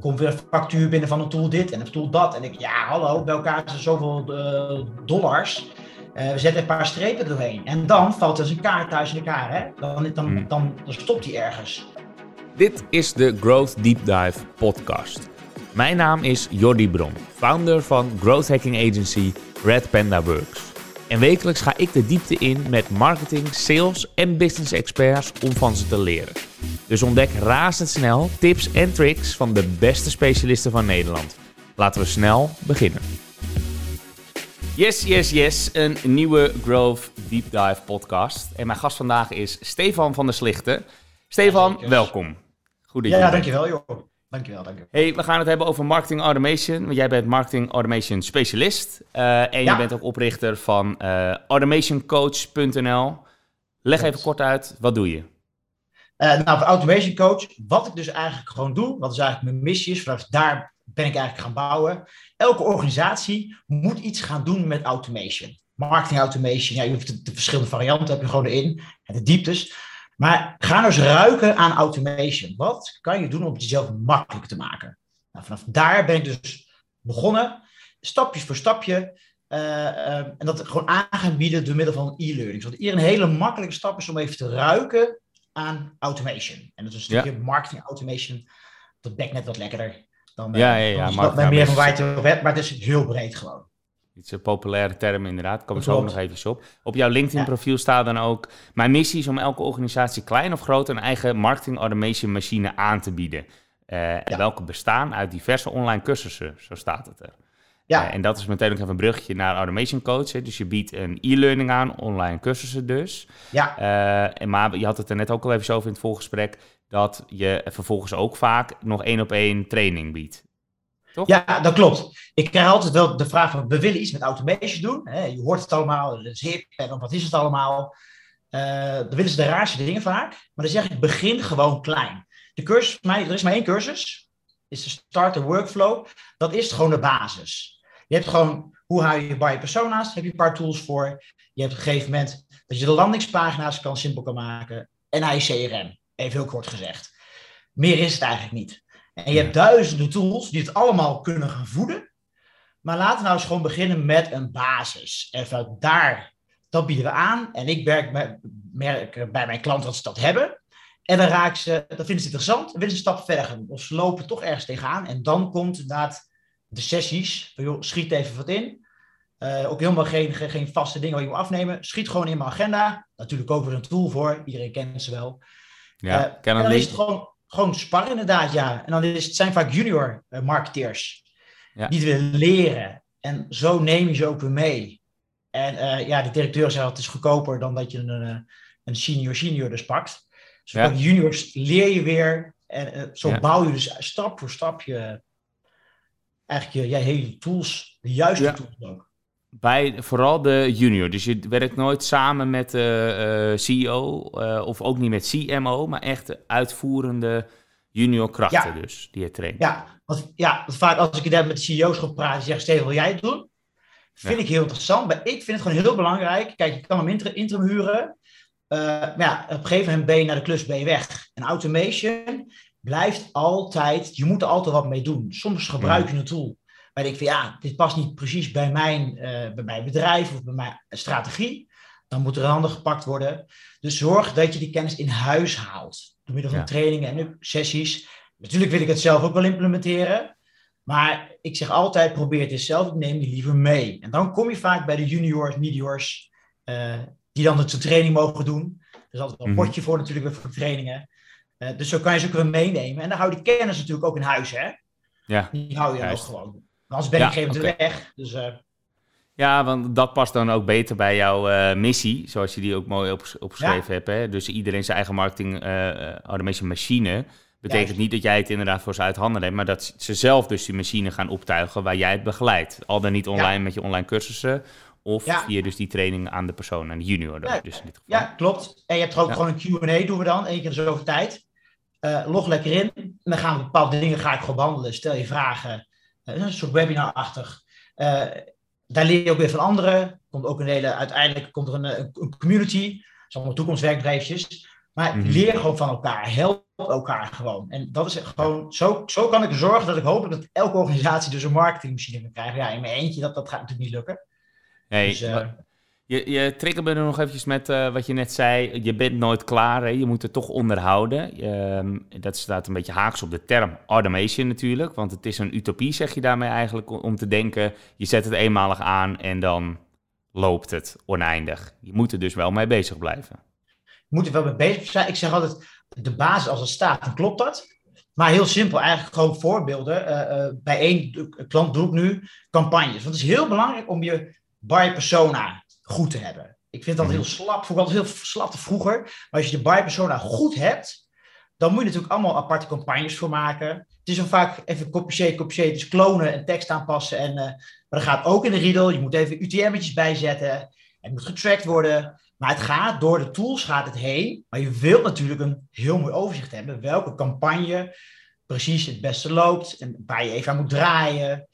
komt weer een factuur binnen van een tool dit en een tool dat. En ik, ja, hallo, bij elkaar is er zoveel uh, dollars. Uh, we zetten een paar strepen doorheen. En dan valt er een kaart thuis in elkaar. Hè? Dan, dan, hmm. dan, dan stopt hij ergens. Dit is de Growth Deep Dive podcast. Mijn naam is Jordi Bron, founder van growth hacking agency Red Panda Works. En wekelijks ga ik de diepte in met marketing, sales en business experts om van ze te leren. Dus ontdek razendsnel tips en tricks van de beste specialisten van Nederland. Laten we snel beginnen. Yes, yes, yes. Een nieuwe Growth Deep Dive podcast. En mijn gast vandaag is Stefan van der Slichten. Stefan, welkom. Goed dat je Ja, dankjewel joh. Dankjewel, dankjewel. Hey, we gaan het hebben over marketing automation. Want jij bent marketing automation specialist. Uh, en je bent ook oprichter van uh, automationcoach.nl. Leg even kort uit, wat doe je? Uh, nou, voor Automation Coach, wat ik dus eigenlijk gewoon doe, wat is eigenlijk mijn missie is, vanaf daar ben ik eigenlijk gaan bouwen. Elke organisatie moet iets gaan doen met automation. Marketing automation, ja, je hoeft de, de verschillende varianten heb je gewoon erin, en de dieptes. Maar ga eens ruiken aan automation. Wat kan je doen om het jezelf makkelijk te maken? Nou, vanaf daar ben ik dus begonnen, stapjes voor stapje. Uh, uh, en dat gewoon aan door middel van e-learning. Zodat hier een hele makkelijke stap is om even te ruiken aan automation. En dat is een stukje marketing automation. Dat bekt net wat lekkerder dan, ja, ja, ja, dan bij meer van White Web, maar het is heel breed gewoon. Iets een populaire term inderdaad, kom ik zo nog even op. Op jouw LinkedIn-profiel staat dan ook... Mijn missie is om elke organisatie, klein of groot... een eigen marketing automation machine aan te bieden. Uh, Welke bestaan uit diverse online cursussen, zo staat het er. Ja. Uh, en dat is meteen ook even een bruggetje naar Automation Coach. Hè. Dus je biedt een e-learning aan, online cursussen dus. Ja. Uh, en maar je had het er net ook al even zo over in het voorgesprek... dat je vervolgens ook vaak nog één op één training biedt. Toch? Ja, dat klopt. Ik krijg altijd wel de vraag van, we willen iets met automation doen. Hè? Je hoort het allemaal, het is hip, en wat is het allemaal? Uh, dan willen ze de raarste dingen vaak. Maar dan zeg ik, begin gewoon klein. De cursus, er is maar één cursus, is de starter workflow. Dat is gewoon de basis. Je hebt gewoon, hoe hou je je buyer persona's? Daar heb je een paar tools voor. Je hebt op een gegeven moment dat je de landingspagina's kan simpel kan maken. En hij CRM, even heel kort gezegd. Meer is het eigenlijk niet. En je hebt duizenden tools die het allemaal kunnen gaan voeden. Maar laten we nou eens gewoon beginnen met een basis. Even daar, dat bieden we aan. En ik merk, merk bij mijn klanten dat ze dat hebben. En dan raak ze, dat vinden ze interessant. Dan willen ze een stap verder gaan. Of ze lopen toch ergens tegenaan. En dan komt inderdaad de sessies. Van, joh, schiet even wat in. Uh, ook helemaal geen, geen, vaste dingen waar je moet afnemen. Schiet gewoon in mijn agenda. Natuurlijk ook weer een tool voor. Iedereen kent ze wel. Ja, uh, en dan is het gewoon, gewoon sparren inderdaad, ja. En dan is het zijn vaak junior uh, marketeers. Ja. Die het willen leren. En zo neem je ze ook weer mee. En ja, de directeur zei het is goedkoper dan dat je een, een senior senior dus pakt. Dus ja. juniors leer je weer. En zo bouw je dus stap voor stapje eigenlijk je, je hele tools, de juiste tools ook. Bij vooral de junior. Dus je werkt nooit samen met de uh, CEO uh, of ook niet met CMO, maar echt de uitvoerende junior krachten dus, die je traint. Ja, want, ja, vaak als ik daar met de CEO's ga praten, zeg Steven, wil jij het doen? Vind ik heel interessant, maar ik vind het gewoon heel belangrijk. Kijk, je kan hem interim, interim huren, uh, maar ja, op een gegeven moment ben je naar de klus ben je weg. En automation blijft altijd, je moet er altijd wat mee doen. Soms gebruik je een tool waar ik van ja, dit past niet precies bij mijn, uh, bij mijn bedrijf of bij mijn strategie. Dan moet er een ander gepakt worden. Dus zorg dat je die kennis in huis haalt. Door middel van trainingen en sessies. Natuurlijk wil ik het zelf ook wel implementeren. Maar ik zeg altijd, probeer het eens zelf. Neem die liever mee. En dan kom je vaak bij de juniors, mediors, uh, die dan de training mogen doen. Er is altijd wel een mhm. potje voor natuurlijk voor trainingen. Uh, dus zo kan je ze ook weer meenemen. En dan hou je die kennis natuurlijk ook in huis, hè? Ja. Die hou je ook gewoon. Anders ben ik geen okay. weg. Dus, uh... Ja, want dat past dan ook beter bij jouw uh, missie, zoals je die ook mooi op, opgeschreven ja. hebt. Hè? Dus iedereen zijn eigen marketing automation machine. Betekent Juist. niet dat jij het inderdaad voor ze uit handen neemt, maar dat ze zelf dus die machine gaan optuigen waar jij het begeleidt. Al dan niet online ja. met je online cursussen, of ja. via dus die training aan de persoon, aan de junior. Ja, dus in dit geval. ja klopt. En je hebt er ook gewoon een Q&A doen we dan, één keer zoveel tijd. Uh, log lekker in. En dan gaan we bepaalde dingen ga ik gewoon behandelen. Stel je vragen. Uh, een soort webinar-achtig. Uh, daar leer je ook weer van anderen. Komt ook een hele, uiteindelijk komt er een, een community. Dat zijn allemaal toekomstwerkbedrijfjes. Maar mm -hmm. leer gewoon van elkaar. Help elkaar gewoon. En dat is gewoon, zo, zo kan ik zorgen dat ik hopelijk dat elke organisatie dus een marketingmachine kan krijgen. Ja, in mijn eentje, dat, dat gaat natuurlijk niet lukken. Hey, dus, uh, je, je triggerde er nog eventjes met uh, wat je net zei. Je bent nooit klaar, hè? je moet het toch onderhouden. Um, dat staat een beetje haaks op de term automation natuurlijk. Want het is een utopie, zeg je daarmee eigenlijk, om te denken... je zet het eenmalig aan en dan loopt het oneindig. Je moet er dus wel mee bezig blijven. Je moet er wel mee bezig zijn. Ik zeg altijd, de basis als het staat, dan klopt dat. Maar heel simpel, eigenlijk gewoon voorbeelden. Uh, bij één klant doe ik nu campagnes. Want het is heel belangrijk om je buyer persona goed te hebben. Ik vind dat heel mhm. slap, vond ik altijd heel slap vroeger. Maar als je de buyer persona goed hebt, dan moet je natuurlijk allemaal aparte campagnes voor maken. Het is dan vaak even copier, dus klonen en tekst aanpassen. En, uh, maar dat gaat ook in de riedel. Je moet even UTM'tjes bijzetten. Het moet getracked worden. Maar het gaat door de tools gaat het heen. Maar je wilt natuurlijk een heel mooi overzicht hebben. Welke campagne precies het beste loopt. En waar je even aan moet draaien.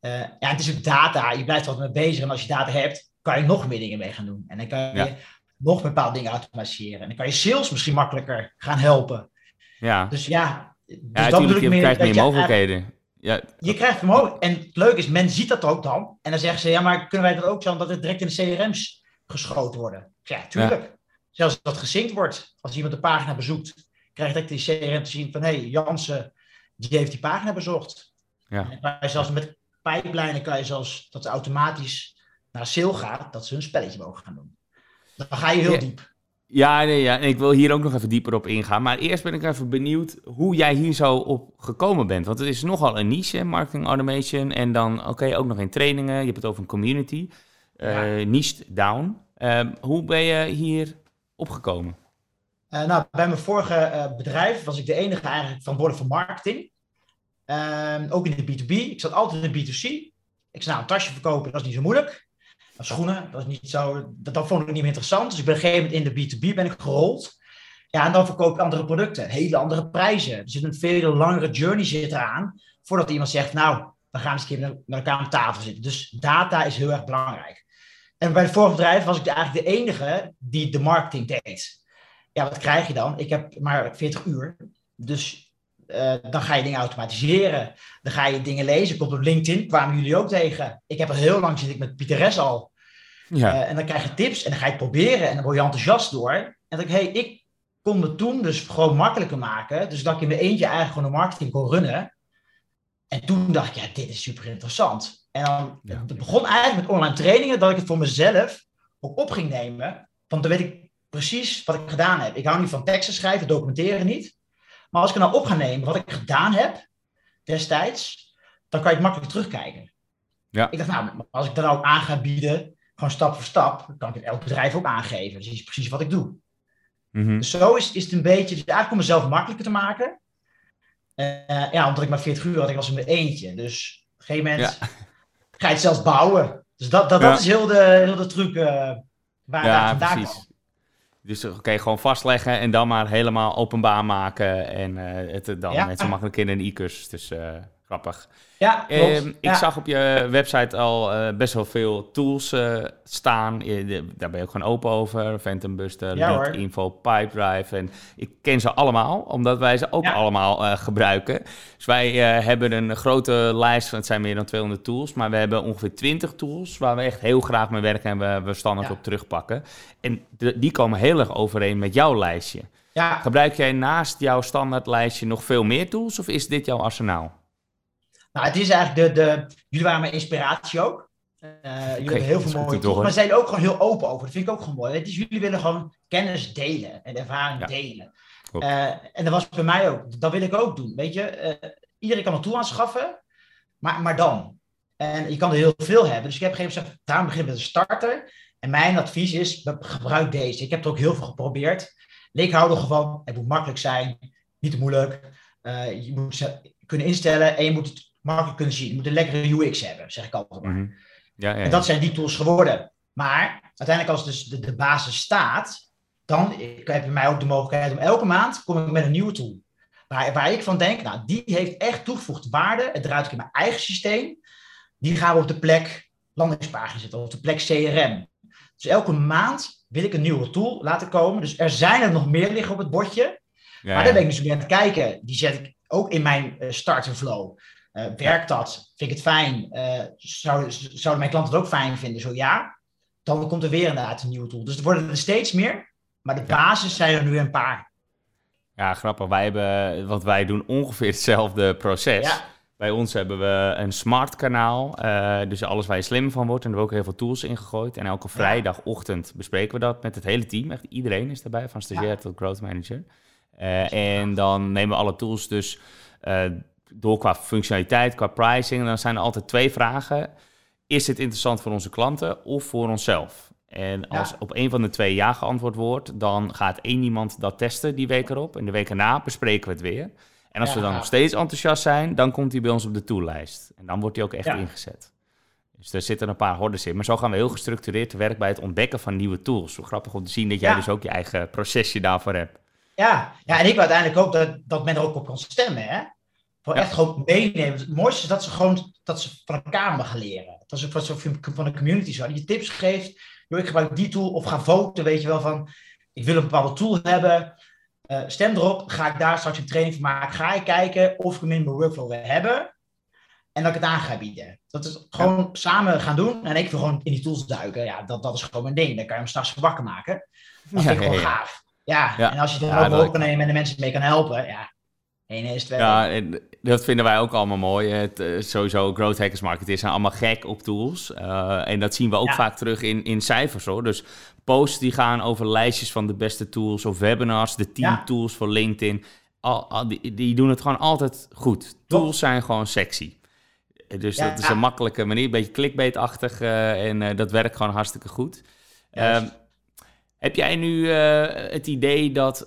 Uh, ja, het is ook data. Je blijft er altijd mee bezig. En als je data hebt, kan je nog meer dingen mee gaan doen. En dan kan je nog bepaalde dingen automatiseren. En dan kan je sales misschien makkelijker gaan helpen. Ja. Dus ja, dus ja dan je, je meer, krijgt meer mogelijkheden. Ja. Je krijgt mogelijkheden. En het leuke is, men ziet dat ook dan. En dan zeggen ze, ja, maar kunnen wij dat ook zo dat het direct in de CRM's geschoten worden? Ja, tuurlijk. Zelfs als dat gezinkt wordt, als iemand de pagina bezoekt, krijgt direct die CRM te zien van, hé, hey, Jansen, die heeft die pagina bezocht. Ja. En zelfs met pijplijnen kan je zelfs dat automatisch naar sale gaat, dat ze hun spelletje mogen gaan doen. Dan ga je heel diep. Ja, nee, ja, ik wil hier ook nog even dieper op ingaan. Maar eerst ben ik even benieuwd hoe jij hier zo op gekomen bent. Want het is nogal een niche, marketing automation. En dan, oké, ook nog in trainingen. Je hebt het over een community. Uh, Niche down. Ehm, hoe ben je hier opgekomen? Uh, nou, bij mijn vorige uh, bedrijf was ik de enige eigenlijk verantwoordelijk voor marketing. Ehm, ook in de B2B. Ik zat altijd in de B2C. Ik zei, nou, een tasje verkopen, dat is niet zo moeilijk schoenen. Dat, is niet zo, dat, dat vond ik niet meer interessant. Dus ik ben op een gegeven moment in de B2B ben ik gerold. Ja, en dan verkoop ik andere producten, hele andere prijzen. Er zit een veel langere journey zit eraan, voordat iemand zegt, nou, we gaan eens een keer met elkaar aan tafel zitten. Dus data is heel erg belangrijk. En bij het vorige bedrijf was ik eigenlijk de enige die de marketing deed. Ja, wat krijg je dan? Ik heb maar 40 uur. Dus uh, dan ga je dingen automatiseren. Dan ga je dingen lezen. Komt op LinkedIn, kwamen jullie ook tegen. Ik heb al heel lang zit ik met Pieter al ja. Uh, en dan krijg je tips en dan ga je het proberen en dan word je enthousiast door. En dan denk ik, hey, ik kon me toen dus gewoon makkelijker maken. Dus dat ik in mijn eentje eigenlijk gewoon de marketing kon runnen. En toen dacht ik, ja, dit is super interessant. En dan ja. het begon eigenlijk met online trainingen, dat ik het voor mezelf ook op ging nemen. Want dan weet ik precies wat ik gedaan heb. Ik hou niet van teksten schrijven, documenteren niet. Maar als ik nou op ga nemen wat ik gedaan heb destijds, dan kan je het makkelijk terugkijken. Ja. Ik dacht, nou, als ik dat nou aan ga bieden, gewoon stap voor stap, kan ik het elk bedrijf ook aangeven. Dus dat is precies wat ik doe. Mhm. Dus zo is, is het een beetje, dus eigenlijk om mezelf makkelijker te maken. Uh, ja, omdat ik maar 40 uur had, ik was in mijn eentje. Dus op een gegeven moment ga je het zelfs bouwen. Dus dat, dat, dat is heel de, heel de truc uh, waar ja, vandaan precies. Dus oké, gewoon vastleggen en dan maar helemaal openbaar maken. En uh, het dan net zo makkelijk in een e-cursus. Dus grappig. Ja, ehm, ik zag op je website al uh, best wel veel tools uh, staan. daar ben je ook gewoon open over. Phantom Buster, ja, Info, Pipedrive. En ik ken ze allemaal, omdat wij ze ook allemaal uh, gebruiken. Dus wij hebben een grote lijst, het zijn meer dan 200 tools. Maar we hebben ongeveer 20 tools waar we echt heel graag mee werken en we, we standaard op terugpakken. En die komen heel erg overeen met jouw lijstje. Gebruik jij naast jouw standaardlijstje nog veel meer tools of is dit jouw arsenaal? Nou, het is eigenlijk de, de jullie waren mijn inspiratie ook. Uh, jullie hebben heel veel mooie tools, maar ze zijn ook gewoon heel open over. Dat vind ik ook gewoon mooi. Het is, jullie willen gewoon kennis delen en ervaring delen. Uh, en dat was bij mij ook. Dat wil ik ook doen. Weet je, uh, iedereen kan een tool aanschaffen, maar, maar dan. En je kan er heel veel hebben. Dus ik heb gegeven gezegd, daarom begin met een starter. En mijn advies is, gebruik deze. Ik heb er ook heel veel geprobeerd. Ik hou er gewoon, het moet makkelijk zijn, niet te moeilijk. je moet ze kunnen instellen en je moet het makkelijk kunnen zien. Je moet een lekkere UX hebben, zeg ik altijd maar. Mhm. ja, ja, En dat zijn die tools geworden. Maar uiteindelijk als dus de, de basis staat, dan heb je mij ook de mogelijkheid om elke maand kom ik met een nieuwe tool. Waar, waar ik van denk, nou, die heeft echt toegevoegde waarde. Het draait ook in mijn eigen systeem. Die gaan we op de plek landingspagina zetten, op de plek CRM. Dus elke maand wil ik een nieuwe tool laten komen. Dus er zijn er nog meer liggen op het bordje. Ja, maar daar ben ik dus weer aan het kijken. Die zet ik ook in mijn uh, starter flow. Uh, werkt dat? Vind ik het fijn? Uh, zouden, zouden mijn klanten het ook fijn vinden? Zo ja. Dan komt er weer inderdaad een nieuwe tool. Dus er worden er steeds meer. Maar de basis zijn er nu een paar. Ja, grappig. Wij hebben, wat wij doen ongeveer hetzelfde proces. Ja. Bij ons hebben we een smart kanaal. Uh, dus alles waar je slim van wordt. En er hebben we ook heel veel tools ingegooid. En elke vrijdagochtend bespreken we dat met het hele team. Echt iedereen is daarbij, van stagiair tot growth manager. Uh, en dan nemen we alle tools dus uh, door qua functionaliteit, qua pricing. En dan zijn er altijd twee vragen. Is dit interessant voor onze klanten of voor onszelf? En als op een van de twee ja geantwoord wordt, dan gaat één iemand dat testen die week erop. En de week erna bespreken we het weer. En als we dan nog steeds enthousiast zijn, dan komt hij bij ons op de toollijst. En dan wordt hij ook echt ingezet. Dus er zitten een paar hordes in. Maar zo gaan we heel gestructureerd te werk bij het ontdekken van nieuwe tools. Zo grappig om te zien dat jij dus ook je eigen procesje daarvoor hebt. Ja, ja en ik wil uiteindelijk ook dat, dat men er ook op kan stemmen. Hè? Echt gewoon meenemen. Het mooiste is dat ze gewoon dat ze van elkaar mogen leren. Dat ze van de community zo. Die je tips geeft. Joh, ik gebruik die tool. Of ga voten, weet je wel, van... Ik wil een bepaalde tool hebben. Uh, stem erop. Ga ik daar straks een training van maken. Ga ik kijken of ik hem in mijn workflow wil hebben. En dat ik het aan ga bieden. Dat is gewoon samen gaan doen. En ik wil gewoon in die tools duiken. Ja, dat, dat is gewoon mijn ding. Dan kan je hem straks wakker maken. Dat vind ik gewoon gaaf. Ja, en als je het er ook kan nemen en de mensen mee kan helpen. Ja, is. Ja, en dat vinden wij ook allemaal mooi. Het, uh, sowieso, growth hackers marketeers zijn allemaal gek op tools. Uh, en dat zien we ook vaak terug in, in cijfers hoor. Dus posts die gaan over lijstjes van de beste tools of webinars, de 10 ja. tools voor LinkedIn. Al, al, die, die, doen het gewoon altijd goed. Tools zijn gewoon sexy. Dus ja, dat is een makkelijke manier, een beetje clickbait-achtig uh, en dat werkt gewoon hartstikke goed. Um, heb jij nu het idee dat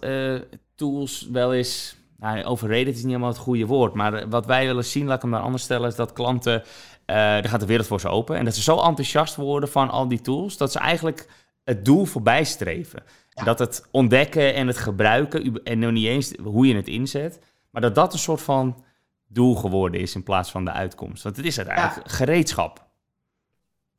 tools wel eens nou, overreden is niet helemaal het goede woord. Maar wat wij willen zien, laat ik hem maar anders stellen, is dat klanten, uh, er gaat de wereld voor ze open. En dat ze zo enthousiast worden van al die tools, dat ze eigenlijk het doel voorbij streven. Dat het ontdekken en het gebruiken, en nog niet eens hoe je het inzet, maar dat dat een soort van doel geworden is in plaats van de uitkomst. Want het is uiteindelijk ja. gereedschap.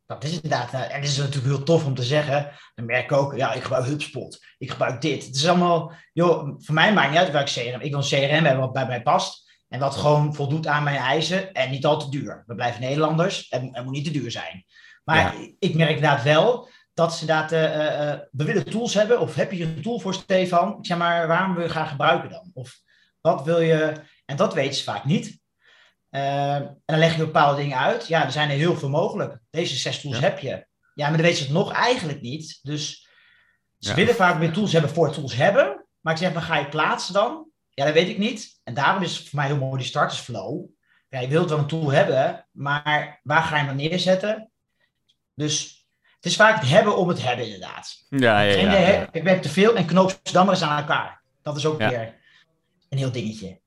Dat is inderdaad, en het is natuurlijk heel tof om te zeggen. Dan merk ik ook, ja, ik gebruik HubSpot, ik gebruik dit. Het is allemaal, joh, voor mij maakt niet uit welk CRM. Ik wil een CRM hebben wat bij mij past en wat gewoon voldoet aan mijn eisen en niet al te duur. We blijven Nederlanders en het moet niet te duur zijn. Maar ja. ik merk inderdaad wel dat ze inderdaad, uh, uh, we willen tools hebben. Of heb je een tool voor Stefan? Ik zeg maar, waarom wil je gaan gebruiken dan? Of wat wil je, en dat weten ze vaak niet. Uh, en dan leg je bepaalde dingen uit. Ja, er zijn er heel veel mogelijk. Deze zes tools ja. heb je. Ja, maar dan weten ze het nog eigenlijk niet. Dus ze ja. willen vaak meer tools hebben voor tools hebben. Maar ik zeg, maar ga je plaatsen dan? Ja, dat weet ik niet. En daarom is het voor mij heel mooi die starters flow. Ja, je wilt wel een tool hebben, maar waar ga je hem neerzetten? Dus het is vaak het hebben om het hebben, inderdaad. Ja, ja, ja, ja. Ik ben te veel en knoop ze dan maar eens aan elkaar. Dat is ook weer een heel dingetje.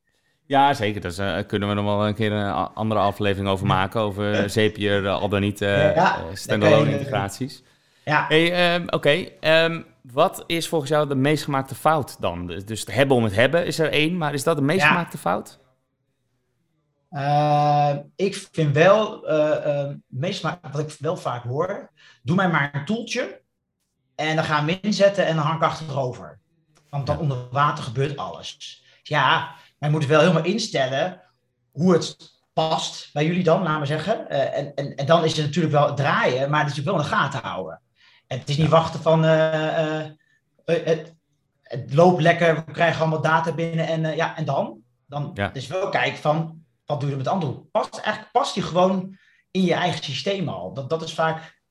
Ja, zeker. Daar uh, kunnen we nog wel een keer een andere aflevering over maken. Over Zapier, uh, al dan niet uh, ja, standalone integraties. Ja. Hey, um, Oké, okay. um, wat is volgens jou de meest gemaakte fout dan? Dus het hebben om het hebben is er één, maar is dat de meest ja. gemaakte fout? Ik vind wel, uh, meest wat ik wel vaak hoor, doe mij maar een toeltje en dan gaan we inzetten en dan hang ik achterover. Want dan onder water gebeurt alles. Ja, maar je moet wel helemaal instellen hoe het past bij jullie dan, laten we zeggen. Uh, en, en, en dan is het natuurlijk wel draaien, maar het is natuurlijk wel in de gaten houden. En het is niet wachten van uh, uh, het, het, loopt lekker, we krijgen allemaal data binnen en ja, en dan? Dan ja. is wel kijken van, wat doe je met het andere? Past, eigenlijk past die gewoon in je eigen systeem al. Dat, dat is vaak,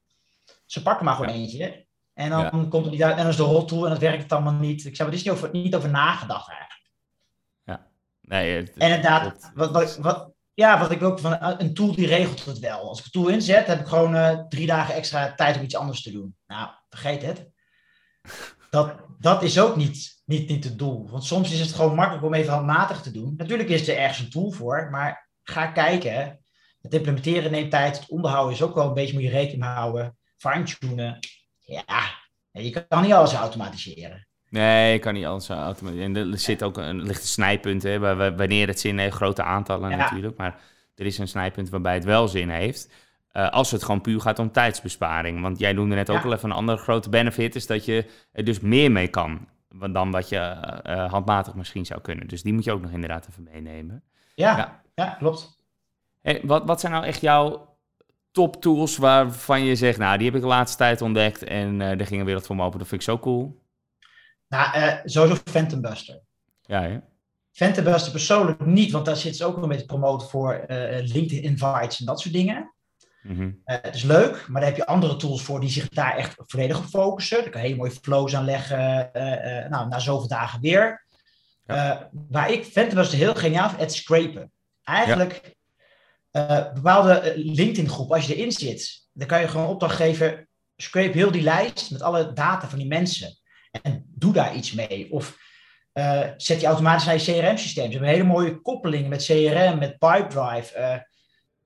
ze pakken maar gewoon ja. eentje. En dan komt het niet uit en dan is de rol toe en dat werkt het allemaal niet. Ik zeg, er is niet over, niet over nagedacht eigenlijk. Nee, het, en inderdaad, het, wat, wat, wat, ja, wat ik ook van een tool die regelt het wel. Als ik een tool inzet, heb ik gewoon uh, drie dagen extra tijd om iets anders te doen. Nou, vergeet het. Dat, dat is ook niet, niet, niet het doel. Want soms is het gewoon makkelijk om even handmatig te doen. Natuurlijk is er ergens een tool voor, maar ga kijken. Het implementeren neemt tijd. Het onderhouden is ook wel een beetje, moet je rekening houden. Fine-tunen. Ja, je kan niet alles automatiseren. Nee, ik kan niet alles automatiseren. En er zit ook een lichte snijpunt, hè, wanneer het zin heeft, grote aantallen ja. natuurlijk. Maar er is een snijpunt waarbij het wel zin heeft. Uh, als het gewoon puur gaat om tijdsbesparing. Want jij noemde net ook ja. al even een andere grote benefit, is dat je er dus meer mee kan. dan wat je uh, handmatig misschien zou kunnen. Dus die moet je ook nog inderdaad even meenemen. Ja, ja. ja klopt. Hey, wat, wat zijn nou echt jouw top tools waarvan je zegt, nou, die heb ik de laatste tijd ontdekt en uh, er ging een wereld voor me open. Dat vind ik zo cool. Nou, uh, sowieso Phantom Buster. Ja, hè? Phantom Buster persoonlijk niet, want daar zit ze ook nog mee te promoten voor uh, LinkedIn invites en dat soort dingen. Mm -hmm. het is leuk, maar daar heb je andere tools voor die zich daar echt volledig op focussen. Daar kan je hele mooie flows aanleggen, nou, na zoveel dagen weer. Ja. waar ik Phantom Buster heel geniaal vind, het scrapen. Eigenlijk uh, bepaalde LinkedIn-groep, als je erin zit, dan kan je gewoon opdracht geven, scrape heel die lijst met alle data van die mensen. En doe daar iets mee. Of uh, zet die automatisch naar je CRM-systeem. Ze hebben hele mooie koppelingen met CRM, met Pipedrive. Uh,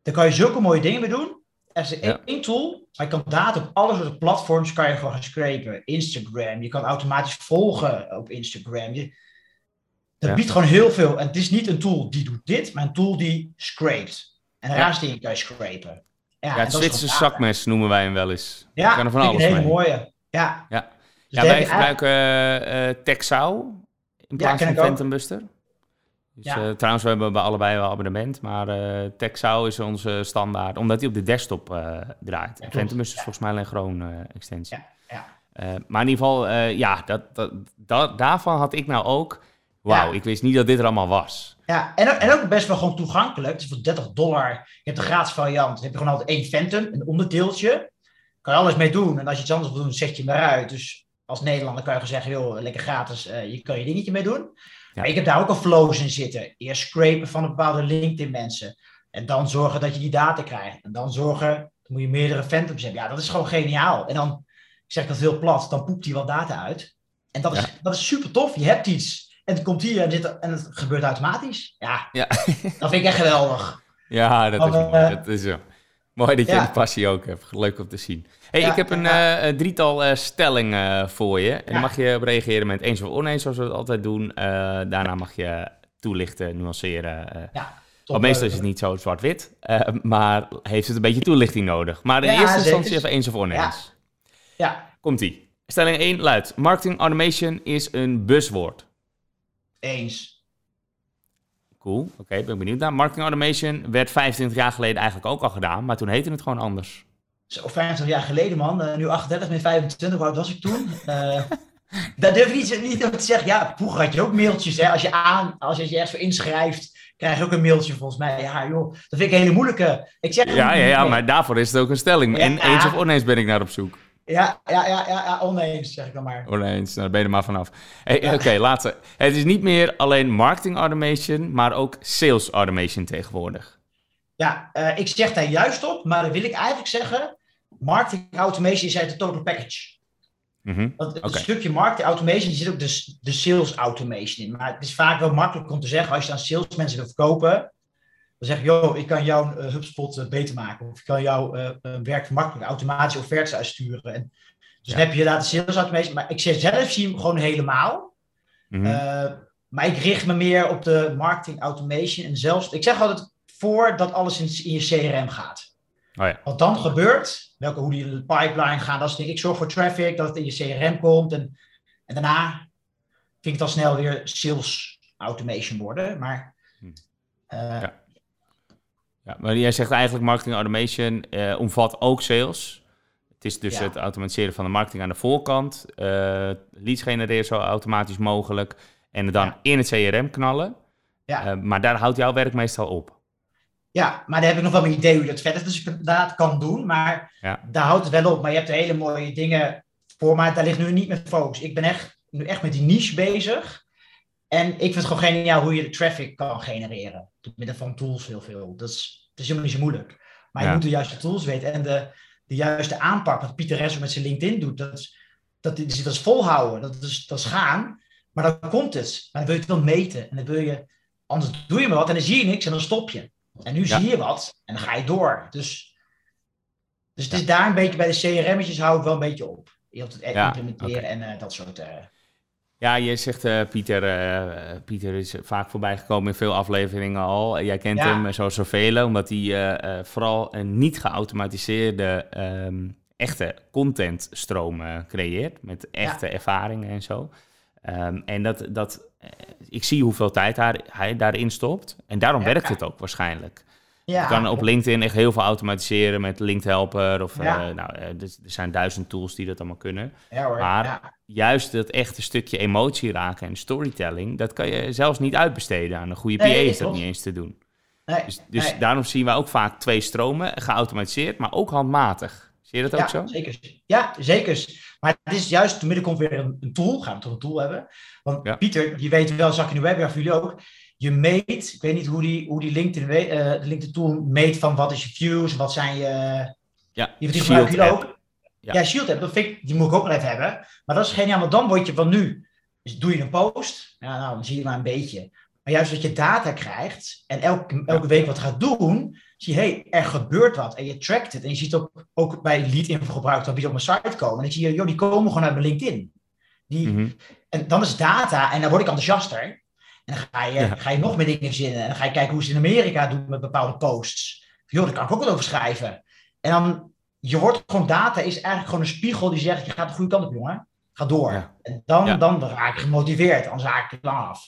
daar kan je zulke mooie dingen mee doen. Er is één ja. tool, maar je kan data op alle soorten platforms kan je gewoon gaan scrapen. Instagram, je kan automatisch volgen op Instagram. Je, dat ja. biedt gewoon heel veel. En het is niet een tool die doet dit, maar een tool die scrapet. En ja. dingen kan je scrapen. Ja, ja het Zwitserse zakmes noemen wij hem wel eens. Ja, kan er van een alles hele mee. mooie. Ja. Ja, ja wij gebruiken uh, Texau in plaats van Phantom Buster. Dus, ja. uh, trouwens, we hebben bij allebei wel abonnement, maar uh, Texau is onze standaard, omdat hij op de desktop uh, draait. Ja, Phantom Buster is volgens mij alleen gewoon extensie. Ja. maar in ieder geval, ja, dat, dat, dat, daarvan had ik nou ook, wauw, ik wist niet dat dit er allemaal was. Ja, en, en ook best wel gewoon toegankelijk. Het is voor 30 dollar. Je hebt de gratis variant. Dan heb je gewoon altijd één Phantom, een onderdeeltje. Kan je alles mee doen. En als je iets anders wil doen, zet je hem eruit. Dus als Nederlander kan je zeggen, joh, lekker gratis, uh, je kan je dingetje mee doen. Ja. Maar ik heb daar ook al flows in zitten. Eerst scrapen van een bepaalde LinkedIn mensen. En dan zorgen dat je die data krijgt. En dan zorgen, dan moet je meerdere Phantoms hebben. Ja, dat is gewoon geniaal. En dan, ik zeg dat heel plat, dan poept hij wat data uit. En dat is, dat is super tof. Je hebt iets en het komt hier en, dit, en het gebeurt automatisch. Ja, ja. dat vind ik echt geweldig. Ja, dat is uh. Dat is zo. Mooi dat je ja. die passie ook hebt. Leuk om te zien. Hey, ja, ik heb een ja. uh, drietal uh, stellingen voor je. En dan mag je op reageren met eens of oneens, zoals we het altijd doen. daarna mag je toelichten, nuanceren. ja, want meestal is het niet zo zwart-wit, maar heeft het een beetje toelichting nodig. Maar in eerste instantie even eens of oneens. Ja. Komt-ie. Stelling 1 luidt: Marketing automation is een buzzwoord. Eens. Cool, oké, okay, ben benieuwd naar. Marketing automation werd 25 jaar geleden eigenlijk ook al gedaan, maar toen heette het gewoon anders. Zo, 25 jaar geleden, man. Uh, nu 38, met 25, hoe oud was ik toen? Uh, dat durf ik niet, niet te zeggen. Ja, vroeger had je ook mailtjes. Hè? Als je aan, als je ergens voor inschrijft, krijg je ook een mailtje volgens mij. Ja, joh, dat vind ik een hele moeilijke. Ik zeg ja, ja, ja, maar daarvoor is het ook een stelling. Ja, en eens of oneens ben ik naar op zoek. Ja, ja, ja, ja, ja, oneens, zeg ik dan maar. Oneens, nou, daar ben je er maar vanaf. Hey, ja. Oké, okay, laatste. Het is niet meer alleen marketing automation, maar ook sales automation tegenwoordig. Ja, uh, ik zeg daar juist op, maar dan wil ik eigenlijk zeggen, marketing automation is uit de total package. Mm -hmm. Want het okay. stukje marketing automation zit ook de, de sales automation in. Maar het is vaak wel makkelijk om te zeggen, als je aan salesmensen wil verkopen, dan zeg je, joh, ik kan jouw uh, HubSpot uh, beter maken. Of ik kan jouw uh, werk makkelijk automatisch offertes uitsturen. En, dus ja. dan heb je inderdaad de sales automation. Maar ik zelf zie hem gewoon helemaal. Mm -hmm. maar ik richt me meer op de marketing automation. En zelfs, ik zeg altijd voordat alles in, in je CRM gaat. Oh ja. Wat dan gebeurt, welke, hoe die in de pipeline gaan, dat is ik zorg voor traffic, dat het in je CRM komt. En, en daarna vind ik het al snel weer sales automation worden. Maar hm. ja. Ja, maar jij zegt eigenlijk marketing automation uh, omvat ook sales. Het is dus ja. het automatiseren van de marketing aan de voorkant. Uh, leads genereren zo automatisch mogelijk. En het dan ja. in het CRM knallen. Ja. Uh, maar daar houdt jouw werk meestal op. Ja, maar daar heb ik nog wel een idee hoe dat verder dus inderdaad kan doen. Maar ja. daar houdt het wel op. Maar je hebt hele mooie dingen voor. Maar daar ligt nu niet met focus. Ik ben echt, nu echt met die niche bezig. En ik vind het gewoon geniaal hoe je de traffic kan genereren. Door middel van tools heel veel. Dat is, is helemaal niet zo moeilijk. Maar ja. je moet de juiste tools weten. En de, de juiste aanpak, wat Pieter Resso met zijn LinkedIn doet, dat is, dat, is, dat is volhouden. Dat is, dat is gaan. Maar dan komt het. Maar dan wil je het wel meten. En dan wil je, anders doe je maar wat en dan zie je niks en dan stop je. En nu Ja. zie je wat en dan ga je door. Dus, dus het is daar een beetje bij de CRM'tjes hou ik wel een beetje op. Je wilt het implementeren en eh, dat soort. eh, Ja, je zegt eh, Pieter, eh, eh, Pieter is vaak voorbij gekomen in veel afleveringen al. Jij kent Ja. hem zoals zoveel, omdat hij vooral een niet geautomatiseerde ehm, echte contentstroom creëert. Met echte ervaringen en zo. Ehm, en dat, dat, ik zie hoeveel tijd hij, hij daarin stopt. En daarom werkt het ook waarschijnlijk. Ja, je kan op LinkedIn echt heel veel automatiseren met Linked Helper. Of, Ja. eh, nou, eh, er, er zijn duizend tools die dat allemaal kunnen. ja hoor. Maar juist dat echte stukje emotie raken en storytelling, dat kan je zelfs niet uitbesteden. Aan een goede PA Nee, is dat niet eens te doen. Nee, Dus, dus nee. daarom zien we ook vaak twee stromen, geautomatiseerd, maar ook handmatig. Zie je dat ook ja, zo? Zeker. Ja, zeker. Maar het is juist, te midden komt weer een, tool. Gaan we toch een tool hebben? Want. Pieter, je weet wel, zag ik in de webwerf voor jullie ook. Je meet, ik weet niet hoe die, hoe die LinkedIn, eh, de LinkedIn tool meet van wat is je views, wat zijn je... Ja, Die, gebruiken jullie ook. Ja. Ja, Shield app, dat vind ik, die moet ik ook wel even hebben. Maar dat is geniaal, want dan word je van nu, dus doe je een post, ja, nou, dan zie je maar een beetje. Maar juist dat je data krijgt en elke, elke week wat gaat doen, zie je, hé, hey, er gebeurt wat. En je trackt het. En je ziet ook, ook bij lead info gebruikt, dat die op mijn site komen. En dan zie je, joh, die komen gewoon uit mijn LinkedIn. Die, Mhm. En dan is data, en dan word ik enthousiaster. En dan ga je, Ja. ga je nog meer dingen verzinnen. En dan ga je kijken hoe ze in Amerika doen met bepaalde posts. Joh, daar kan ik ook wat over schrijven. En dan, je wordt gewoon, data is eigenlijk gewoon een spiegel die zegt, je gaat de goede kant op, jongen. Ga door. Ja. En dan, Ja. dan raak ik gemotiveerd, anders raak ik het lang af.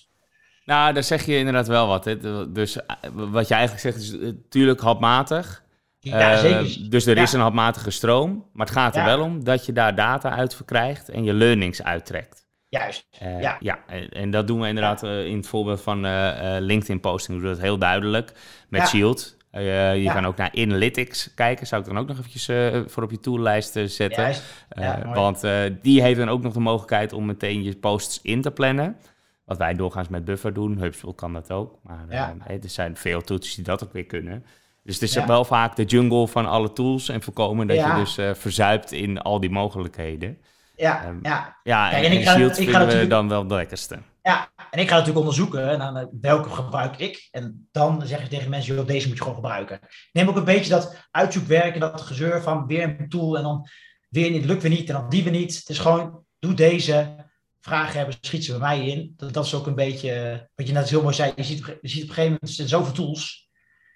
Nou, daar zeg je inderdaad wel wat. Hè. Dus eh, wat je eigenlijk zegt is natuurlijk handmatig. Ja, Eh, zeker. Dus er is een handmatige stroom. Maar het gaat er Ja. wel om dat je daar data uit verkrijgt en je learnings uittrekt. Juist. Eh, Ja. ja, en, en dat doen we inderdaad eh, in het voorbeeld van eh, LinkedIn posting. We doen dat heel duidelijk met. Shield. Je Ja. kan ook naar Analytics kijken. Zou ik dan ook nog eventjes voor op je toollijst zetten. Ja, want die heeft dan ook nog de mogelijkheid om meteen je posts in te plannen. Wat wij doorgaans met Buffer doen. HubSpot kan dat ook. Maar Ja. er zijn veel tools die dat ook weer kunnen. Dus het is wel vaak de jungle van alle tools. En voorkomen dat je dus verzuipt in al die mogelijkheden. Ja, Ehm, ja. Ja, Kijk, en, en ik ga- Shield ik ga natuurlijk- dan wel de lekkerste. Ja, en ik ga natuurlijk onderzoeken en dan, welke gebruik ik. En dan zeg ik tegen mensen, joh, deze moet je gewoon gebruiken. Ik neem ook een beetje dat uitzoekwerk en dat gezeur van weer een tool en dan weer niet, lukt weer niet en dan die weer niet. Het is gewoon, doe deze. Vragen hebben, schiet ze bij mij in. Dat, dat is ook een beetje, wat je net heel mooi zei, je ziet, op- je ziet op een gegeven moment, er zijn zoveel tools.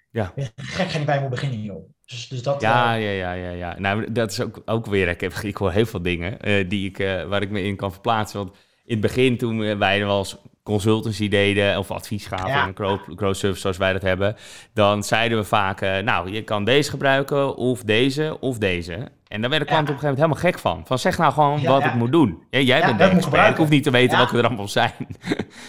Ja. Gek niet bij moet beginnen, joh. Dus, dus dat... Ja, eh, ja, ja, ja, ja. Nou, dat is ook, ook weer. Ik, heb, ik hoor heel veel dingen eh, die ik, eh, waar ik me in kan verplaatsen. Want in het begin, toen wij wel eens consultancy deden of advies gaven Ja. in een growth, growth service zoals wij dat hebben, dan zeiden we vaak, nou, je kan deze gebruiken of deze of deze. En daar werden klanten op een gegeven moment helemaal gek van. Van zeg nou gewoon Ja, wat ik moet doen. Jij bent de expert. Ik hoef niet te weten Ja. welke er allemaal zijn.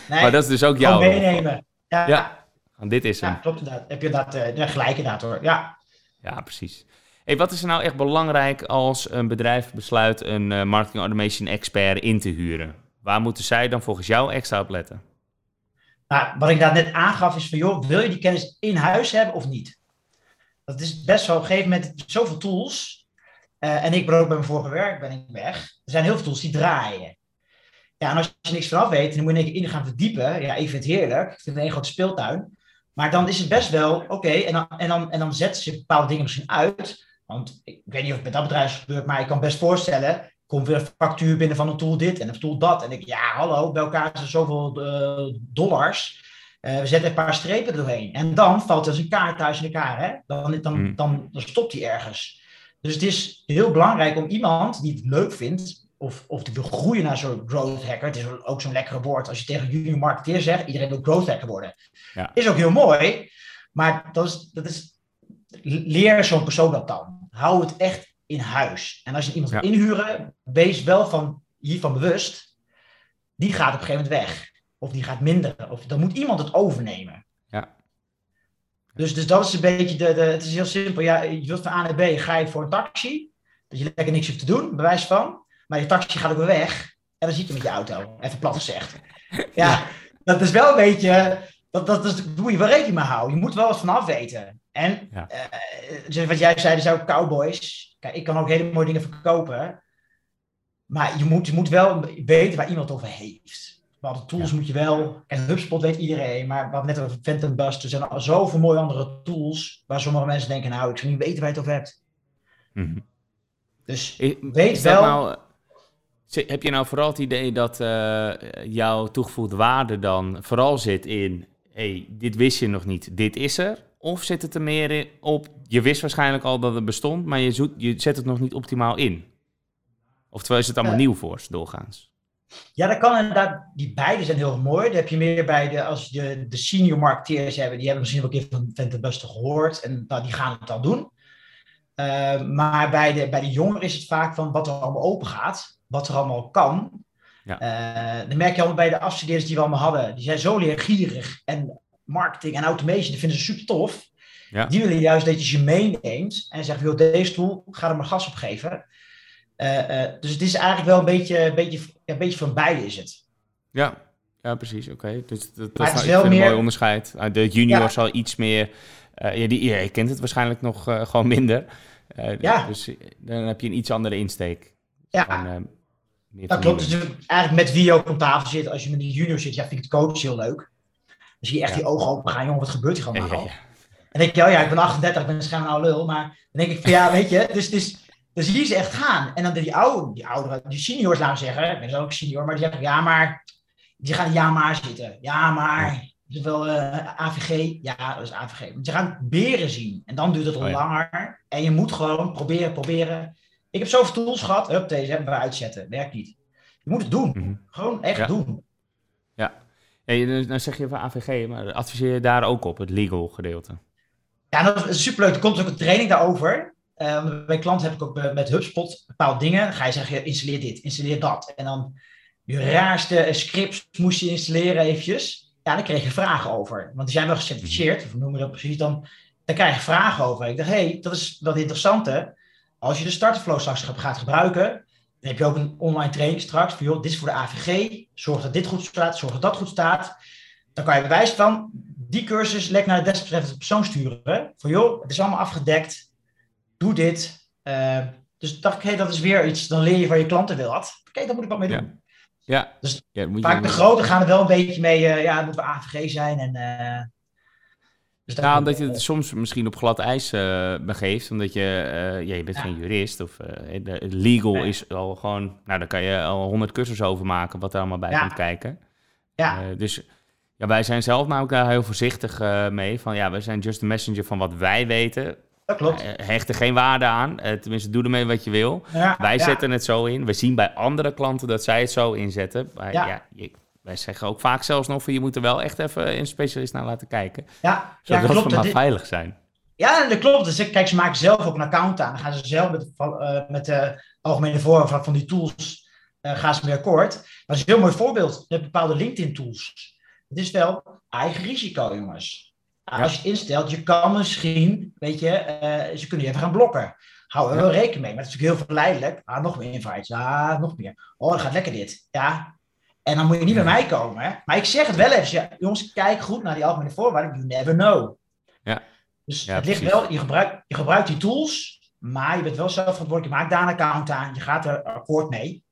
nee, maar dat is dus ook jouw... meenemen. Ja, Ja. ja. Dit is hem. klopt inderdaad. Heb je inderdaad eh, ja, gelijk inderdaad hoor. Ja. Ja, precies. Hey, wat is er nou echt belangrijk als een bedrijf besluit een eh, marketing automation expert in te huren? Waar moeten zij dan volgens jou extra op letten? Nou, wat ik daar net aangaf is van, joh, wil je die kennis in huis hebben of niet? Dat is best wel op een gegeven moment zoveel tools. eh, en ik ben ook bij mijn vorige werk ben ik weg. Er zijn heel veel tools die draaien. Ja, en als je niks vanaf weet, dan moet je in één keer in gaan verdiepen. Ja, ik vind het heerlijk. Ik vind het een grote speeltuin. Maar dan is het best wel, oké, en, dan, en, dan, en dan zetten ze bepaalde dingen misschien uit. Want ik weet niet of het met dat bedrijf is gebeurd, maar ik kan best voorstellen, komt weer een factuur binnen van een tool dit en een tool dat. En ik, ja, hallo, bij elkaar er zoveel eh, dollars. Eh, we zetten een paar strepen doorheen. En dan valt er als een kaart thuis in elkaar. Hè? Dan, dan, Hmm. dan, dan stopt hij ergens. Dus het is heel belangrijk om iemand die het leuk vindt, of, of die wil groeien naar zo'n growth hacker. Het is ook zo'n lekkere woord als je tegen junior marketeer zegt, iedereen wil growth hacker worden. Ja. Is ook heel mooi, maar dat is, dat is, leer zo'n persoon dat dan. Hou het echt in huis. En als je iemand Ja. wil inhuren, wees wel van, hiervan bewust, die gaat op een gegeven moment weg. Of die gaat minderen. Of dan moet iemand het overnemen. Ja. Dus, dus dat is een beetje de, de. Het is heel simpel. Ja, je wilt van A naar B, ga je voor een taxi. Dat je lekker niks hoeft te doen, bewijs van. Maar je taxi gaat ook weer weg. En dan zit je met je auto. Even plat gezegd. Ja, dat is wel een beetje. Dat, dat, is, daar moet je wel rekening mee houden. Je moet wel wat vanaf weten. En Ja. eh, dus wat jij zei, er zijn ook cowboys. Kijk, ik kan ook hele mooie dingen verkopen. Maar je moet, je moet wel weten waar iemand over heeft. Bepaalde tools Ja. moet je wel. En HubSpot weet iedereen. Maar wat net over Phantom Bust. Er zijn al zoveel mooie andere tools. Waar sommige mensen denken, nou, ik zou niet weten waar je het over hebt. Mhm. Dus Is, Weet is dat wel- nou, heb je nou vooral het idee dat eh, jouw toegevoegde waarde dan vooral zit in... hey, dit wist je nog niet, dit is er? Of zit het er meer in op... Je wist waarschijnlijk al dat het bestond, maar je, zoekt, je zet het nog niet optimaal in? Oftewel is het allemaal Eh. nieuw voor ze doorgaans? Ja, dat kan inderdaad. Die beide zijn heel mooi. Dan heb je meer bij de, als je de senior marketeers hebben, die hebben misschien wel een keer van Vent Beste gehoord en nou, die gaan het dan doen. Uh, maar bij de, bij de jongeren is het vaak van wat er allemaal open gaat, wat er allemaal kan. Ja. Uh, dan merk je allemaal bij de afstudeerders die we allemaal hadden, die zijn zo leergierig en marketing en automation, die vinden ze super tof. Ja. Die willen juist dat je ze meeneemt en zegt, joh, deze tool, ga er maar gas op geven. Uh, dus het is eigenlijk wel een beetje, een beetje, een beetje van beide is het. Ja, ja precies. Oké. Dus dat, dat is wel meer... een mooi onderscheid. Ah, de junior ja. zal iets meer... Ja, die, je kent het waarschijnlijk nog gewoon minder. ja. Dus dan heb je een iets andere insteek. Ja. Van, dat klopt. Dus eigenlijk met wie je ook op tafel zit, als je met die junior zit, ja, vind ik het coach heel leuk. Dan zie je echt die ogen open gaan, jongen, wat gebeurt hier gewoon allemaal? En denk je, oh ja, ik ben 38, ik ben een een oude lul. Maar dan denk ik van, ja, weet je, dus, dus dan zie je ze echt gaan. En dan die oude, die ouderen, die seniors laten zeggen, ik ben ook senior, maar die zeggen, ja, maar, die gaan ja maar zitten. Ja, maar, is wel uh, AVG? Ja, dat is AVG. Want je gaat beren zien. En dan duurt het oh, langer. En je moet gewoon proberen, proberen. Ik heb zoveel tools gehad. Hup, deze hebben we uitzetten. Werkt niet. Je moet het doen. Mhm. Gewoon echt doen. Ja. ja. Dan zeg je van AVG, maar adviseer je daar ook op, het legal gedeelte? Ja, dat is superleuk. Er komt ook een training daarover. Uh, bij klanten heb ik ook met HubSpot bepaalde dingen. Dan ga je zeggen, installeer dit, installeer dat. En dan je raarste scripts moest je installeren eventjes. Ja, dan kreeg je vragen over. Want die zijn wel gecertificeerd, of noemen we dat precies. Dan, dan krijg je vragen over. Ik dacht, hé, hey, dat is wel interessante. Als je de starterflow straks gaat gebruiken, dan heb je ook een online training straks. Van, joh, dit is voor de AVG. Zorg dat dit goed staat, zorg dat dat goed staat. Dan kan je bewijs van die cursus lek naar de desbetreffende persoon sturen. Van joh, het is allemaal afgedekt doe dit. Uh, dus dacht ik, hey, dat is weer iets. Dan leer je van je klanten wil wat. Oké, daar moet ik wat mee doen. Ja. Dus ja, moet vaak de grote gaan er wel een beetje mee. Uh, ja, het moet wel AVG zijn. En, uh, dus ja, omdat je het soms misschien op glad ijs begeeft. Omdat je, ja, je bent geen jurist. Of legal is al gewoon... Nou, daar kan je al honderd cursussen over maken. Wat er allemaal bij komt kijken. Ja. dus ja, wij zijn zelf namelijk daar heel voorzichtig mee. Van ja, wij zijn just a messenger van wat wij weten. Dat klopt. Uh, hecht er geen waarde aan. Uh, tenminste, doe ermee wat je wil. wij zetten het zo in. We zien bij andere klanten dat zij het zo inzetten. Maar, ja. je, wij zeggen ook vaak zelfs nog van je moet er wel echt even een specialist naar laten kijken. Ja, zodat ja, klopt. we maar veilig zijn. Ja, dat klopt. Dus kijk, ze maken zelf ook een account aan. Dan gaan ze zelf met, uh, met de algemene vorm van, die tools gaan ze mee akkoord. Dat is een heel mooi voorbeeld. met bepaalde LinkedIn tools. Het is wel eigen risico, jongens. Als je instelt, je kan misschien, weet je, uh, ze kunnen je even gaan blokken. Hou er wel rekening mee. Maar het is natuurlijk heel verleidelijk. Ah, nog meer invites. Ja, nog meer. Oh, dan gaat lekker dit. Ja. En dan moet je niet bij mij komen. Hè? Maar ik zeg het wel even. Jongens, kijk goed naar die algemene voorwaarden. You never know. Ja. Dus het ligt wel, je gebruikt, je gebruikt die tools, maar je bent wel zelf verantwoordelijk. Je maakt daar een account aan. Je gaat er akkoord mee.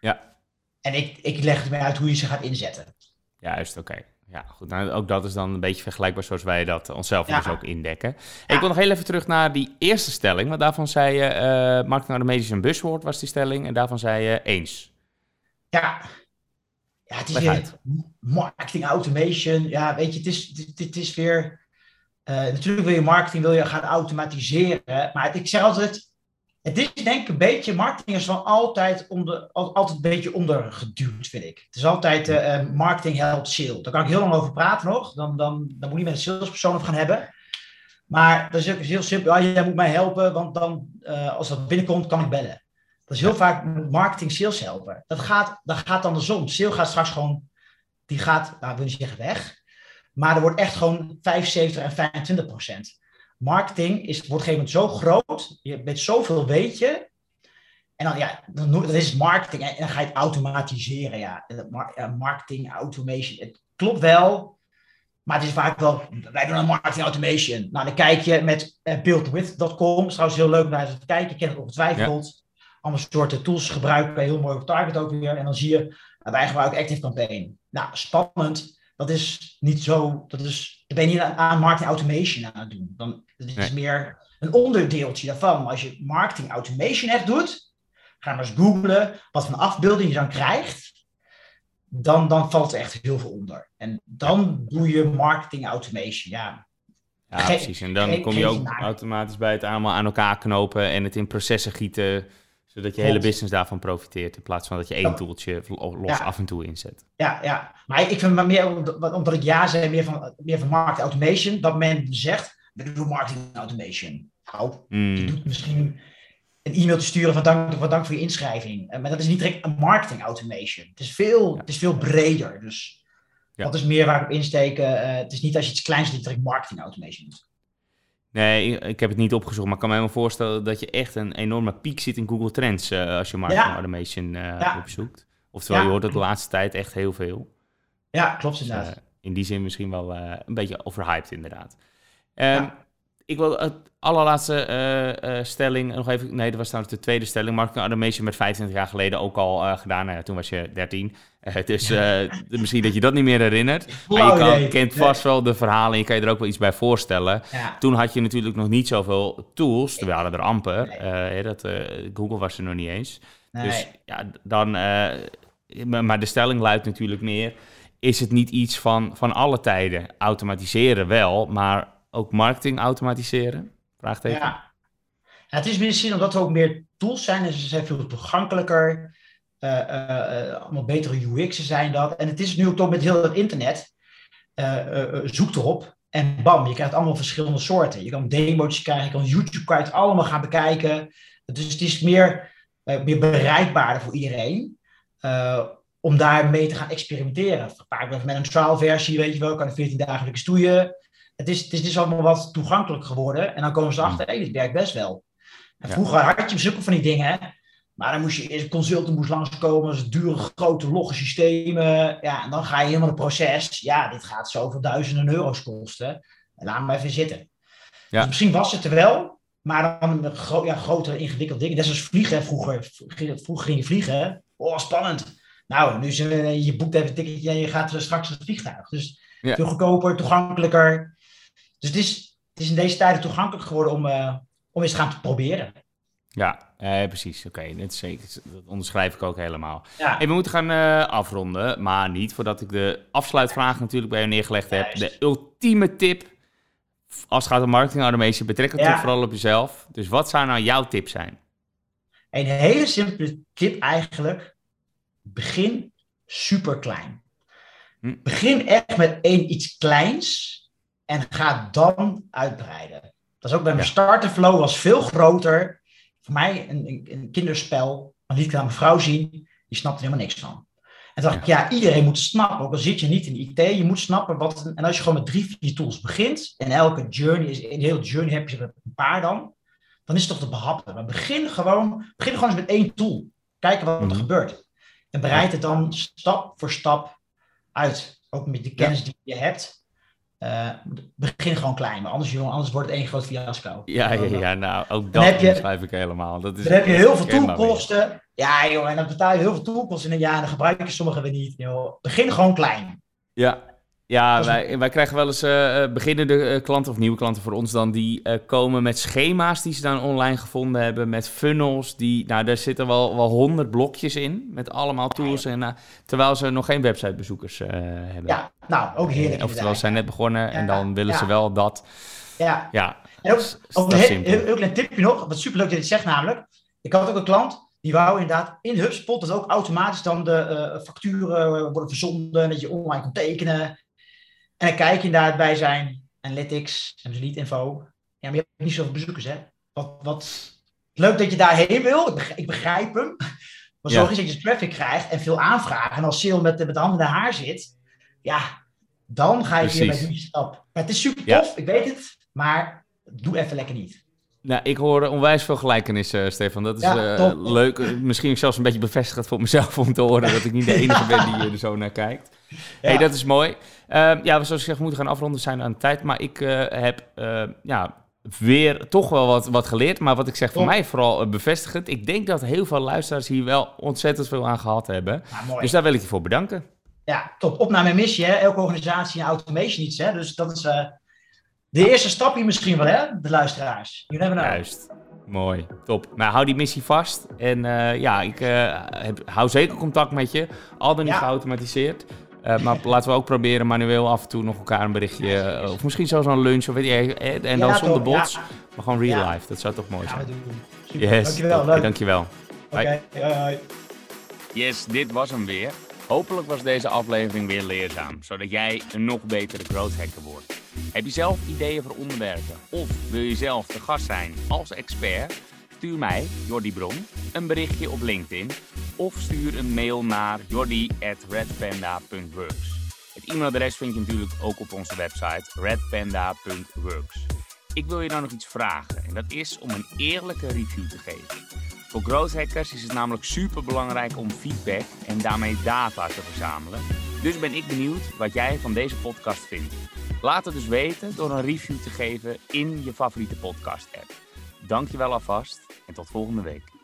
Ja. En ik, ik leg het mee uit hoe je ze gaat inzetten. Juist, oké. Ja, goed. Nou, ook dat is dan een beetje vergelijkbaar zoals wij dat onszelf dus ook indekken. Ik wil nog heel even terug naar die eerste stelling. Want daarvan zei je, uh, marketing automation een buzzword was die stelling. En daarvan zei je eens. Ja, ja het is weer marketing automation. Ja, weet je, het is, het, is weer... Uh, natuurlijk wil je marketing wil je gaan automatiseren. Maar ik zeg altijd, het is denk ik een beetje, marketing is van altijd, onder, altijd een beetje ondergeduwd, vind ik. Het is altijd uh, marketing helpt sale. Daar kan ik heel lang over praten nog. Dan, dan, dan moet je met een salespersoon over gaan hebben. Maar dat is ook heel simpel. Ja, jij moet mij helpen, want dan, uh, als dat binnenkomt, kan ik bellen. Dat is heel vaak marketing sales helpen. Dat gaat, dat gaat andersom. Sale gaat straks gewoon, die gaat, nou wil je zeggen weg. Maar er wordt echt gewoon 75 en 25 procent marketing is, wordt op een gegeven moment zo groot, je bent zoveel weet je, en dan, ja, dan, dat is marketing en dan ga je het automatiseren. Ja. Marketing, automation, het klopt wel, maar het is vaak wel, wij doen een marketing automation. Nou, dan kijk je met uh, buildwith.com, is trouwens heel leuk om naar te kijken, je kent het ongetwijfeld. Allemaal soorten tools gebruiken, heel mooi op target ook weer. En dan zie je, nou, wij gebruiken Active Campaign. Nou, spannend dat is niet zo, dat is, dan ben je niet aan, marketing automation aan het doen. Dan, dat is meer een onderdeeltje daarvan. Maar als je marketing automation echt doet, ga maar eens googlen wat voor afbeelding je dan krijgt. Dan, dan valt er echt heel veel onder. En dan doe je marketing automation. Ja, ja, precies. En dan kom je ook automatisch bij het allemaal aan elkaar knopen en het in processen gieten Zodat je hele business daarvan profiteert, in plaats van dat je één toeltje los af en toe inzet. Ja, ja. maar ik vind het meer, omdat ik ja zei, meer van, meer van marketing automation, dat men zegt, we doen marketing automation. Nou, mm. je doet misschien een e-mail te sturen van dank, van dank voor je inschrijving. Eh, maar dat is niet direct een marketing automation. Het is veel, het is veel breder. Dus dat is meer waar ik op insteken. Uh, het is niet als je iets kleins doet, direct marketing automation doet. Nee, ik heb het niet opgezocht, maar ik kan me helemaal voorstellen dat je echt een enorme piek ziet in Google Trends uh, als je marketing automation uh, opzoekt. Oftewel, je hoort het de laatste tijd echt heel veel. Ja, klopt dus, inderdaad. in die zin misschien wel een beetje overhyped inderdaad. Um, ik wil het allerlaatste uh, uh, stelling nog even. Nee, dat was trouwens de tweede stelling. Marketing automation met 25 jaar geleden ook al uh, gedaan. Nou ja, toen was je 13. dus misschien dat je dat niet meer herinnert. Maar je kan, kent vast wel de verhalen. Je kan je er ook wel iets bij voorstellen. Toen had je natuurlijk nog niet zoveel tools. We hadden er amper. Nee. dat, Google was er nog niet eens. Dus ja, dan. maar de stelling luidt natuurlijk meer. Is het niet iets van, van alle tijden? Automatiseren wel, maar ook marketing automatiseren? Vraagteken. Ja. het is misschien omdat er ook meer tools zijn en ze zijn veel toegankelijker. Uh, allemaal betere UX'en zijn dat. En het is nu ook toch met heel het internet. zoek erop en bam, je krijgt allemaal verschillende soorten. Je kan demo's krijgen, je kan YouTube het allemaal gaan bekijken. Dus het is meer, meer bereikbaarder voor iedereen. om daarmee te gaan experimenteren. Vaak met een trial versie, weet je wel, kan je 14 dagen stoeien het is, het is dus allemaal wat toegankelijk geworden. En dan komen ze achter, hé, hey, dit werkt best wel. En vroeger had je zulke van die dingen, maar dan moest je eerst een consultant moest langskomen, dus dure grote logge systemen. Ja, en dan ga je helemaal het proces. Ja, dit gaat zoveel duizenden euro's kosten. Laat me even zitten. Ja. Dus misschien was het er wel, maar dan gro ja, grotere, ingewikkelde dingen. Net zoals vliegen vroeger. Vroeger ging je vliegen. Oh, spannend. Nou, nu je, je boekt even een ticketje en je gaat straks het vliegtuig. Dus veel goedkoper, toegankelijker. Dus het is, het is in deze tijden toegankelijk geworden om, uh, om eens te gaan proberen. Ja, eh, precies. Oké, okay. dat, dat onderschrijf ik ook helemaal. Ja. we moeten gaan uh, afronden, maar niet voordat ik de afsluitvraag natuurlijk bij je neergelegd heb. De ultieme tip als het gaat om marketing automation, betrek het toch vooral op jezelf. Dus wat zou nou jouw tip zijn? Een hele simpele tip eigenlijk. Begin super klein. Hm. Begin echt met één iets kleins en ga dan uitbreiden. Dat is ook bij mijn starter flow was veel groter. Voor mij een, een, kinderspel. Dan liet ik aan mijn vrouw zien. Die snapte helemaal niks van. En dacht ik, ja, iedereen moet snappen. Ook al zit je niet in IT, je moet snappen wat. En als je gewoon met drie, vier tools begint. En elke journey is, in de hele journey heb je er een paar dan. Dan is het toch te behappen. Maar begin gewoon, begin gewoon eens met één tool. Kijken wat er mhm. gebeurt. En bereid het dan stap voor stap uit. Ook met de kennis die je hebt. Uh, begin gewoon klein, maar anders, jongen, anders wordt het één groot fiasco. Ja, ja, ja, nou, ook dat je, schrijf ik helemaal. Dat is dan heb je heel veel toolkosten. Ja, joh, en dan betaal je heel veel toolkosten in een jaar en dan gebruik je sommige weer niet. Joh. Begin gewoon klein. Ja, ja, wij, wij krijgen wel eens uh, beginnende uh, klanten of nieuwe klanten voor ons dan, die uh, komen met schema's die ze dan online gevonden hebben, met funnels, die, nou, daar zitten wel, wel honderd blokjes in, met allemaal tools, en, terwijl ze nog geen websitebezoekers hebben. Ja, nou, ook heerlijk. oftewel, ze zijn net begonnen en dan willen ze wel dat. Ja, ja. En ook, ook een heel, heel, heel, klein tipje nog, wat superleuk dat je het zegt namelijk. Ik had ook een klant, die wou inderdaad in HubSpot dat ook automatisch dan de facturen worden verzonden, dat je online kan tekenen. En dan kijk je daar bij zijn analytics en zijn lead info. Ja, maar je hebt niet zoveel bezoekers, hè? Wat, wat... Leuk dat je daarheen wil. Ik begrijp, hem. Maar zorg eens dat je traffic krijgt en veel aanvragen. En als Sil met, met de handen in haar zit, ja, dan ga je weer bij die stap. Maar het is super tof, ik weet het. Maar doe even lekker niet. Nou, ik hoor onwijs veel gelijkenissen, Stefan. Dat is uh, leuk. Misschien zelfs een beetje bevestigd voor mezelf om te horen dat ik niet de enige ben die er zo naar kijkt. Hey, dat is mooi. Uh, ja, zoals ik zeg, we moeten gaan afronden zijn aan de tijd. Maar ik uh, heb uh, ja, weer toch wel wat, wat geleerd. Maar wat ik zeg, voor mij vooral bevestigend. Ik denk dat heel veel luisteraars hier wel ontzettend veel aan gehad hebben. dus daar wil ik je voor bedanken. Ja, top. Op naar mijn missie. Hè? Elke organisatie en automation iets. Hè? Dus dat is de eerste stapje misschien wel, hè? De luisteraars. You never know. Juist. Mooi, top. Nou, hou die missie vast. En ja, ik heb, hou zeker contact met je. Al dan niet geautomatiseerd. Uh, maar laten we ook proberen manueel af en toe nog elkaar een berichtje. Uh, of misschien zelfs een lunch of weet je. En dan ja, zonder bots. Maar gewoon real life. Dat zou toch mooi zijn. Yes, dankjewel. dankjewel. Oké, okay. Yes, dit was hem weer. Hopelijk was deze aflevering weer leerzaam, zodat jij een nog betere growth hacker wordt. Heb je zelf ideeën voor onderwerpen of wil je zelf de gast zijn als expert? Stuur mij, Jordi Bron, een berichtje op LinkedIn of stuur een mail naar jordi.redpanda.works. Het e-mailadres vind je natuurlijk ook op onze website redpanda.works. Ik wil je dan nog iets vragen en dat is om een eerlijke review te geven. Voor growth hackers is het namelijk super belangrijk om feedback en daarmee data te verzamelen. Dus ben ik benieuwd wat jij van deze podcast vindt. Laat het dus weten door een review te geven in je favoriete podcast app. Dankjewel alvast en tot volgende week.